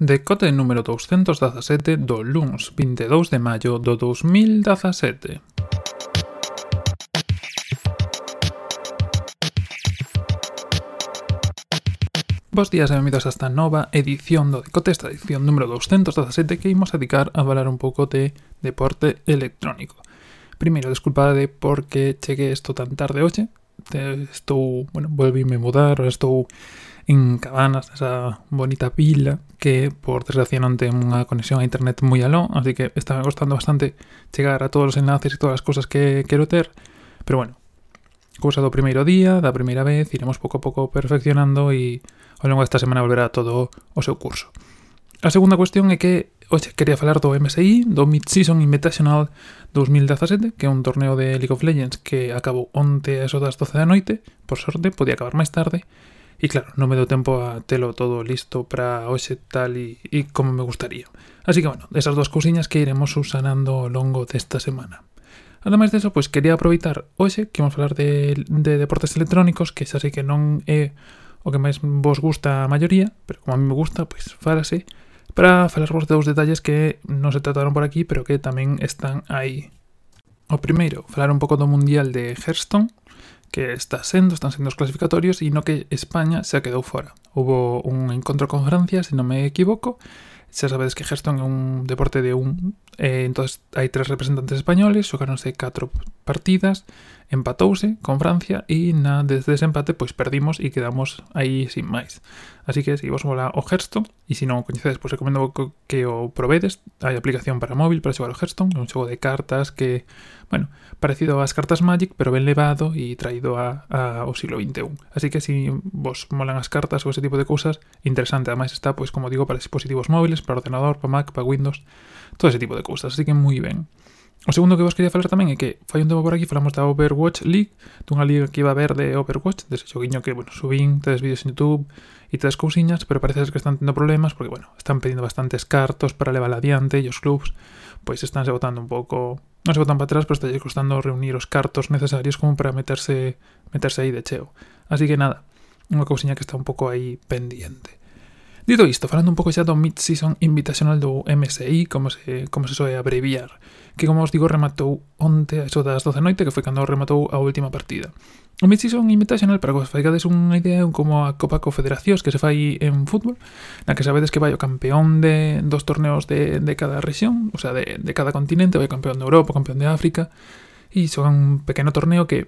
Decote número 217 do LUNS 22 de maio do 2017. Bos días e benvidos a esta nova edición do Decote, esta edición número 217 que imos dedicar a falar un pouco de deporte electrónico. Primeiro, desculpade porque cheguei isto tan tarde hoxe, estou, bueno, volvíme mudar, estou en Cabanas, esa bonita vila que por desgracia non ten unha conexión a internet moi aló, así que está costando bastante chegar a todos os enlaces e todas as cousas que quero ter, pero bueno, cousa do primeiro día, da primeira vez, iremos pouco a pouco perfeccionando e ao longo desta semana volverá todo o seu curso. A segunda cuestión é que hoxe quería falar do MSI, do Mid-Season Invitational 2017, que é un torneo de League of Legends que acabou onte a eso das 12 da noite, por sorte, podía acabar máis tarde, E claro, non me dou tempo a telo todo listo para hoxe tal e, e como me gustaría. Así que, bueno, esas dúas cousiñas que iremos usanando ao longo desta semana. Ademais deso, pois quería aproveitar hoxe que vamos falar de, de deportes electrónicos, que xa sei que non é eh, o que máis vos gusta a maioría, pero como a mí me gusta, pois farase, para falarvos de dous detalles que non se trataron por aquí, pero que tamén están aí. O primeiro, falar un pouco do Mundial de Hearthstone, que está sendo, están sendo os clasificatorios e no que España se quedou fora. Hubo un encontro con Francia, se non me equivoco, xa sabedes que Hearthstone é un deporte de un... Eh, entonces hai tres representantes españoles, xogaronse catro partidas, empatouse con Francia e na desde ese empate pois perdimos e quedamos aí sin máis. Así que se vos mola o Hearthstone e se non o coñecedes, pois recomendo que o probedes. Hai aplicación para móvil para xogar o Hearthstone, é un xogo de cartas que, bueno, parecido ás cartas Magic, pero ben levado e traído a, a ao siglo XXI. Así que se vos molan as cartas ou ese tipo de cousas, interesante. Ademais está, pois como digo, para dispositivos móviles, para ordenador, para Mac, para Windows, todo ese tipo de cousas. Así que moi ben. O segundo que vos quería falar tamén é que fai un tempo por aquí falamos da Overwatch League, dunha liga que iba a ver de Overwatch, dese xoguiño que, bueno, subín, tedes vídeos en YouTube e tedes cousiñas, pero parece ser que están tendo problemas porque, bueno, están pedindo bastantes cartos para levar adiante e os clubs pois estánse botando un pouco non se botan para atrás, pero está costando reunir os cartos necesarios como para meterse meterse aí de cheo. Así que nada, unha cousiña que está un pouco aí pendiente. Dito isto, falando un pouco xa do Mid-Season Invitational do MSI, como se, como se soe abreviar, que como os digo rematou onte a eso das 12 noite, que foi cando rematou a última partida. O Mid-Season Invitational, para que os faigades unha idea, é como a Copa Confederacións que se fai en fútbol, na que sabedes que vai o campeón de, dos torneos de, de cada región, o sea, de, de cada continente, vai o campeón de Europa, o campeón de África, e son un pequeno torneo que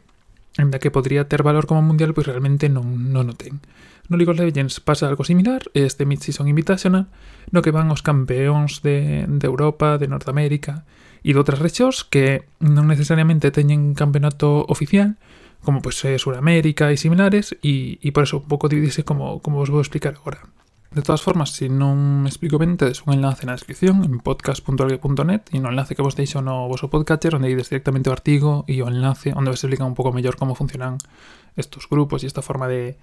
Ainda que podría ter valor como mundial, pois realmente non, non o ten. No League of Legends pasa algo similar, este Mid-Season Invitational, no que van os campeóns de, de Europa, de Norteamérica e de outras rexións que non necesariamente teñen campeonato oficial, como pois pues, eh, Suramérica e similares, e, e por eso un pouco dividise como, como vos vou explicar agora. De todas formas, si non me explico ben, tedes un enlace na descripción en podcast.org.net e no enlace que vos deixo no vosso podcatcher onde ides directamente o artigo e o enlace onde vos explica un pouco mellor como funcionan estos grupos e esta forma de,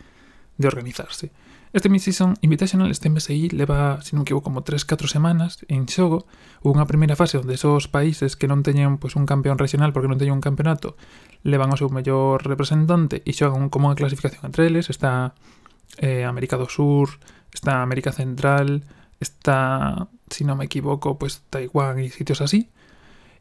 de organizarse. Este Mid-Season Invitational, este MSI, leva, se non me equivoco, como 3-4 semanas en xogo. Unha primeira fase onde esos países que non teñen pois, un campeón regional porque non teñen un campeonato levan o seu mellor representante e xogan como unha clasificación entre eles. Está eh, América do Sur, está América Central, está, se non me equivoco, pues Taiwán e sitios así.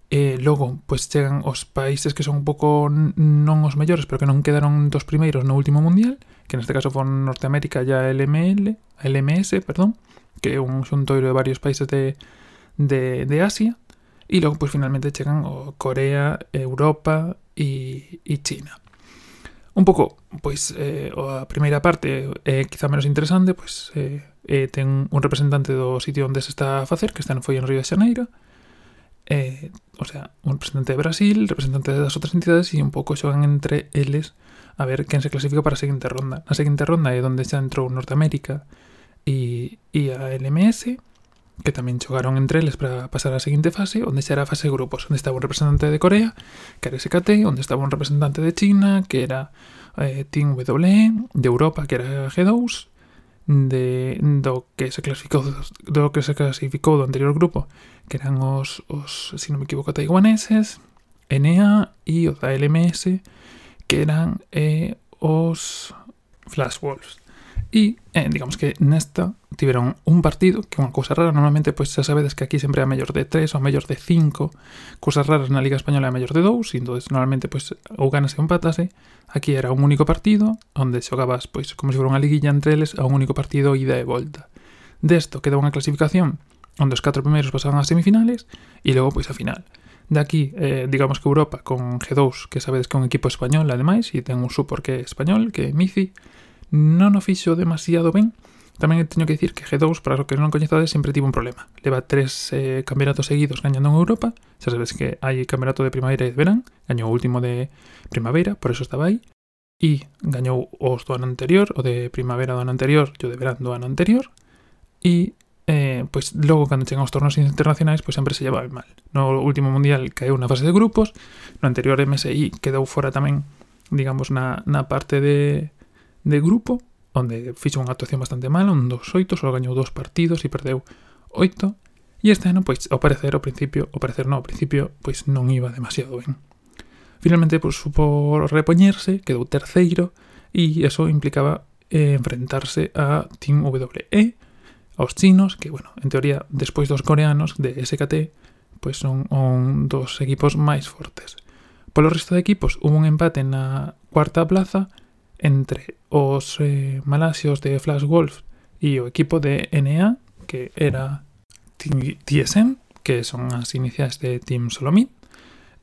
E logo, pois chegan os países que son un pouco non os mellores, pero que non quedaron dos primeiros no último mundial, que neste caso foron Norteamérica e a LML, LMS, perdón, que é un xuntoiro de varios países de, de, de Asia, e logo, pois finalmente chegan o Corea, Europa e China. un pouco, pois, eh, a primeira parte é eh, quizá menos interesante, pois, eh, eh, ten un representante do sitio onde se está a facer, que está en foi en Río de Xaneiro, eh, o sea, un representante de Brasil, representante das outras entidades, e un pouco xogan entre eles a ver quen se clasifica para a seguinte ronda. Na seguinte ronda é onde xa entrou Norteamérica e, e a LMS, que tamén xogaron entre eles para pasar á seguinte fase, onde xa era a fase de grupos, onde estaba un representante de Corea, que era SKT, onde estaba un representante de China, que era eh, Team WE, de Europa, que era G2, de do que se clasificou do que se anterior grupo, que eran os, se non me equivoco, taiwaneses, NA e o LMS, que eran eh, os Flash Wolves. E, eh, digamos que nesta tiveron un partido, que é unha cousa rara, normalmente pois xa sabedes que aquí sempre é a mellor de 3 ou a mellor de 5, cousas raras na Liga Española é a mellor de 2, e entonces normalmente pois ou ganase ou empatase, ¿eh? aquí era un único partido, onde xogabas pois como se fora unha liguilla entre eles a un único partido ida e volta. Desto queda unha clasificación onde os 4 primeiros pasaban ás semifinales e logo pois a final. De aquí, eh, digamos que Europa con G2, que sabedes que é un equipo español ademais, e ten un supor que é español, que é Mici, non o fixo demasiado ben, Tamén teño que dicir que G2, para os que non coñezades, sempre tivo un problema. Leva tres eh, campeonatos seguidos gañando en Europa. Xa sabes que hai campeonato de primavera e de verán. Gañou o último de primavera, por eso estaba aí. E gañou os do ano anterior, o de primavera do ano anterior e o de verán do ano anterior. E eh, pois logo cando chegan os tornos internacionais pois sempre se lleva mal. No último mundial caeu na fase de grupos, no anterior MSI quedou fora tamén digamos na, na parte de de grupo, onde fixo unha actuación bastante mala, un dos oito, só gañou dos partidos e perdeu oito, e este ano, pois, ao parecer, ao principio, ao parecer non, ao principio, pois non iba demasiado ben. Finalmente, pois, supo repoñerse, quedou terceiro, e eso implicaba eh, enfrentarse a Team WE, aos chinos, que, bueno, en teoría, despois dos coreanos de SKT, pois son un dos equipos máis fortes. Polo resto de equipos, hubo un empate na cuarta plaza entre os eh, Malasios de Flash Wolf e o equipo de NA, que era TSM, que son as iniciais de Team Solomid.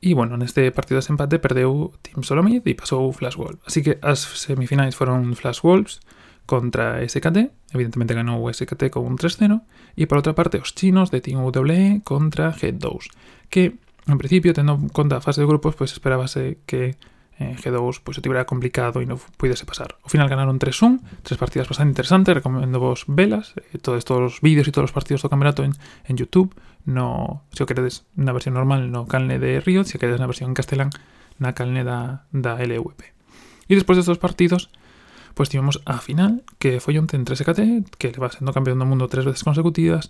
E, bueno, neste partido de empate perdeu Team Solomid e pasou Flash Wolf. Así que as semifinais foron Flash Wolves contra SKT, evidentemente ganou o SKT con un 3-0, e por outra parte os chinos de Team UWE contra G2, que en principio, tendo en conta a fase de grupos, pois pues, esperábase que eh, G2 pois o tivera complicado e non puidese pasar. Ao final ganaron 3-1, tres partidas bastante interesantes, recomendo vos velas, eh, todos os vídeos e todos os partidos do campeonato en, en YouTube, no, se o queredes na versión normal no canle de Riot, se o queredes na versión en castelán na canle da, da LVP. E despois destes partidos, pois tivemos a final, que foi onte entre SKT, que le va sendo campeón do mundo tres veces consecutivas,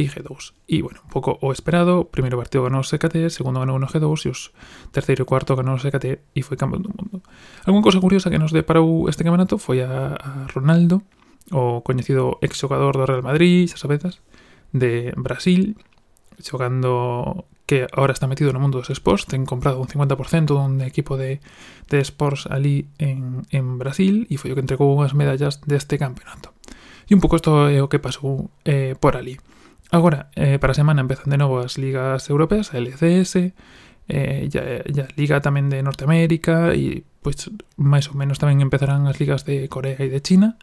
e G2. E, bueno, un pouco o esperado, primeiro partido ganou SKT, segundo ganou no G2, e os terceiro e cuarto ganou SKT e foi campeón do mundo. Algún cosa curiosa que nos deparou este campeonato foi a, Ronaldo, o coñecido ex xogador do Real Madrid, xa sabedas, de Brasil, xogando que ahora está metido no mundo dos sports, ten comprado un 50% dun equipo de, de sports ali en, en Brasil e foi o que entregou unhas medallas deste campeonato. E un pouco isto é eh, o que pasou eh, por ali. Agora, eh, para a semana empezan de novo as ligas europeas, a LCS, eh, ya, ya Liga tamén de Norteamérica e pois máis ou menos tamén empezarán as ligas de Corea e de China.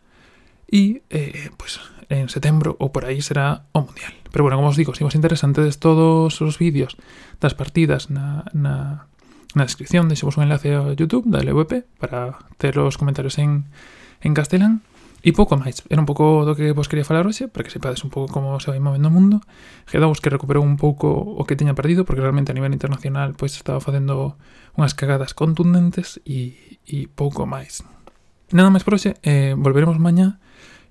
Y eh, pues en setembro o por ahí será o Mundial. Pero bueno, como os digo, si vos interesantes todos os vídeos das partidas na, na, na descripción, deixemos un enlace a YouTube da LVP para ter os comentarios en, en castelán. E pouco máis, era un pouco do que vos quería falar hoxe, para que sepades un pouco como se vai movendo o mundo. Gedavos que recuperou un pouco o que teña perdido, porque realmente a nivel internacional pois estaba facendo unhas cagadas contundentes e, e pouco máis. Nada máis por hoxe, eh, volveremos mañá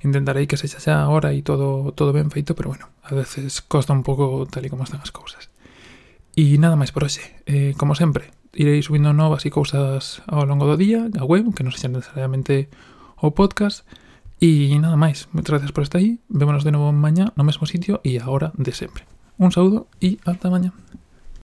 intentarei que sexa xa agora e todo todo ben feito, pero bueno, a veces costa un pouco tal e como están as cousas. E nada máis por hoxe. Eh, como sempre, irei subindo novas e cousas ao longo do día, a web, que non sexa necesariamente o podcast. E nada máis, moitas gracias por estar aí. Vémonos de novo mañá no mesmo sitio e a hora de sempre. Un saúdo e ata mañá.